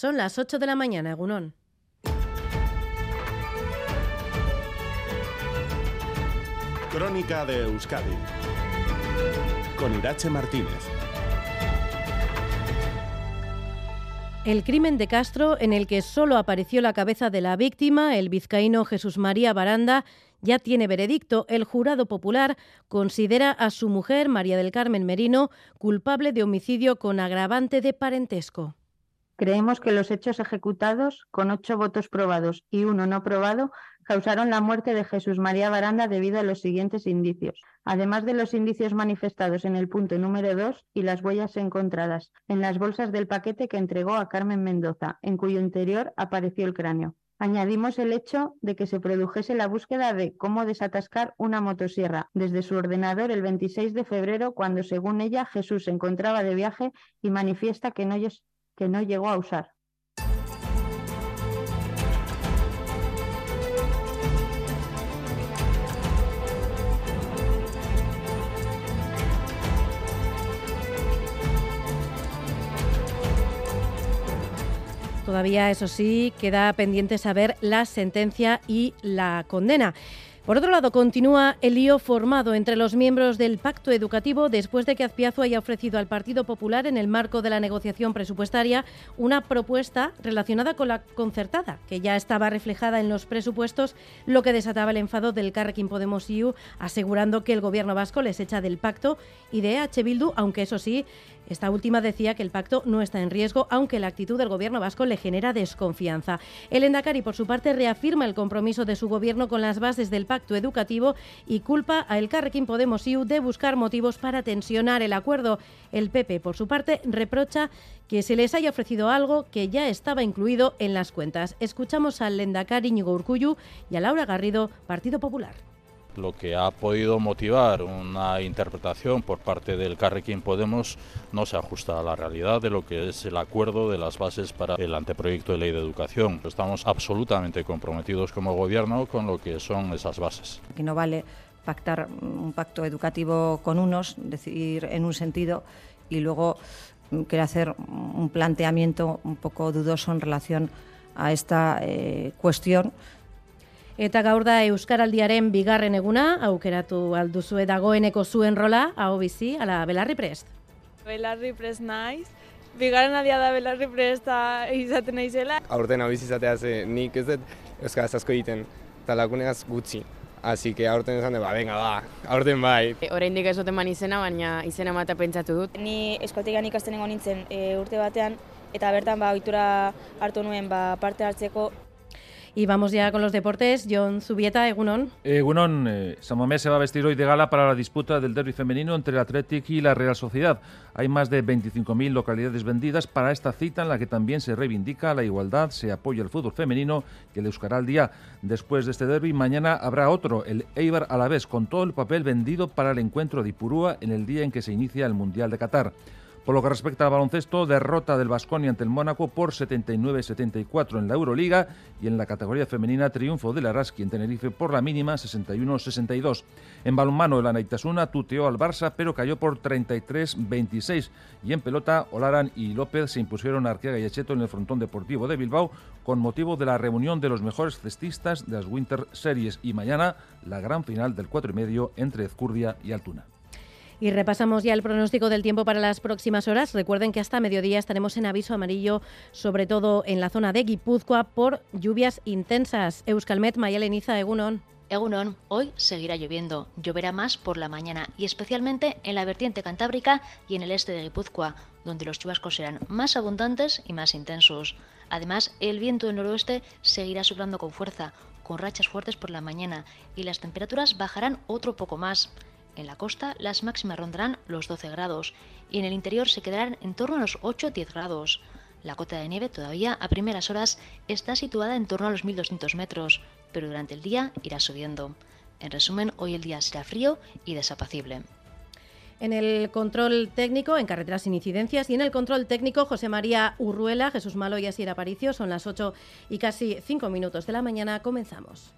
Son las 8 de la mañana, Gunón. Crónica de Euskadi con Irache Martínez. El crimen de Castro, en el que solo apareció la cabeza de la víctima, el vizcaíno Jesús María Baranda, ya tiene veredicto. El jurado popular considera a su mujer, María del Carmen Merino, culpable de homicidio con agravante de parentesco. Creemos que los hechos ejecutados, con ocho votos probados y uno no probado, causaron la muerte de Jesús María Baranda debido a los siguientes indicios, además de los indicios manifestados en el punto número 2 y las huellas encontradas en las bolsas del paquete que entregó a Carmen Mendoza, en cuyo interior apareció el cráneo. Añadimos el hecho de que se produjese la búsqueda de cómo desatascar una motosierra desde su ordenador el 26 de febrero, cuando según ella Jesús se encontraba de viaje y manifiesta que no, que no llegó a usar. Todavía, eso sí, queda pendiente saber la sentencia y la condena. Por otro lado, continúa el lío formado entre los miembros del pacto educativo después de que Azpiazu haya ofrecido al Partido Popular, en el marco de la negociación presupuestaria, una propuesta relacionada con la concertada, que ya estaba reflejada en los presupuestos, lo que desataba el enfado del Carrequín Podemos IU, asegurando que el gobierno vasco les echa del pacto y de H. Bildu, aunque eso sí, esta última decía que el pacto no está en riesgo, aunque la actitud del gobierno vasco le genera desconfianza. El Endacari, por su parte, reafirma el compromiso de su gobierno con las bases del pacto educativo y culpa a El Carrequín Podemos IU de buscar motivos para tensionar el acuerdo. El PP, por su parte, reprocha que se les haya ofrecido algo que ya estaba incluido en las cuentas. Escuchamos al Endacari Ñigo Urcuyu y a Laura Garrido, Partido Popular lo que ha podido motivar una interpretación por parte del Carrequín Podemos no se ajusta a la realidad de lo que es el acuerdo de las bases para el anteproyecto de ley de educación. Estamos absolutamente comprometidos como gobierno con lo que son esas bases. Que no vale pactar un pacto educativo con unos, decidir en un sentido y luego querer hacer un planteamiento un poco dudoso en relación a esta eh, cuestión Eta gaur da Euskaraldiaren bigarren eguna, aukeratu alduzue dagoeneko zuen rola, hau bizi, ala belarri prest? Belarri prest naiz, bigarren adia da belarri prest izaten naizela. Aurten hau izatea ze nik ez dut Euskaraz asko egiten, eta laguneaz gutxi. Así que aurten esan de, ba, venga, ba, aurten bai. E, Oraindik ez dut eman izena, baina izena mata pentsatu dut. Ni eskotigan ikasten nintzen e, urte batean, eta bertan ba, ohitura hartu nuen ba, parte hartzeko Y vamos ya con los deportes. John Zubieta, Egunon. Egunon, eh, se va a vestir hoy de gala para la disputa del derby femenino entre el Athletic y la Real Sociedad. Hay más de 25.000 localidades vendidas para esta cita en la que también se reivindica la igualdad, se apoya el fútbol femenino que le buscará el día. Después de este derby, mañana habrá otro, el Eibar Alavés, con todo el papel vendido para el encuentro de Ipurúa en el día en que se inicia el Mundial de Qatar. Por lo que respecta al baloncesto, derrota del Vasconia ante el Mónaco por 79-74 en la Euroliga y en la categoría femenina triunfo de la Raski en Tenerife por la mínima 61-62. En balonmano, el Anaitasuna tuteó al Barça pero cayó por 33-26 y en pelota, Olaran y López se impusieron a Arquega y Echeto en el frontón deportivo de Bilbao con motivo de la reunión de los mejores cestistas de las Winter Series y mañana la gran final del 4 y medio entre Ezcurdia y Altuna. Y repasamos ya el pronóstico del tiempo para las próximas horas. Recuerden que hasta mediodía estaremos en aviso amarillo, sobre todo en la zona de Guipúzcoa, por lluvias intensas. Euskalmet, Mayaleniza, Egunon. Egunon, hoy seguirá lloviendo. Lloverá más por la mañana y especialmente en la vertiente cantábrica y en el este de Guipúzcoa, donde los chubascos serán más abundantes y más intensos. Además, el viento del noroeste seguirá soplando con fuerza, con rachas fuertes por la mañana y las temperaturas bajarán otro poco más. En la costa las máximas rondarán los 12 grados y en el interior se quedarán en torno a los 8-10 grados. La cota de nieve todavía a primeras horas está situada en torno a los 1200 metros, pero durante el día irá subiendo. En resumen, hoy el día será frío y desapacible. En el control técnico, en carreteras sin incidencias, y en el control técnico, José María Urruela, Jesús Malo y Asier Aparicio. Son las 8 y casi 5 minutos de la mañana. Comenzamos.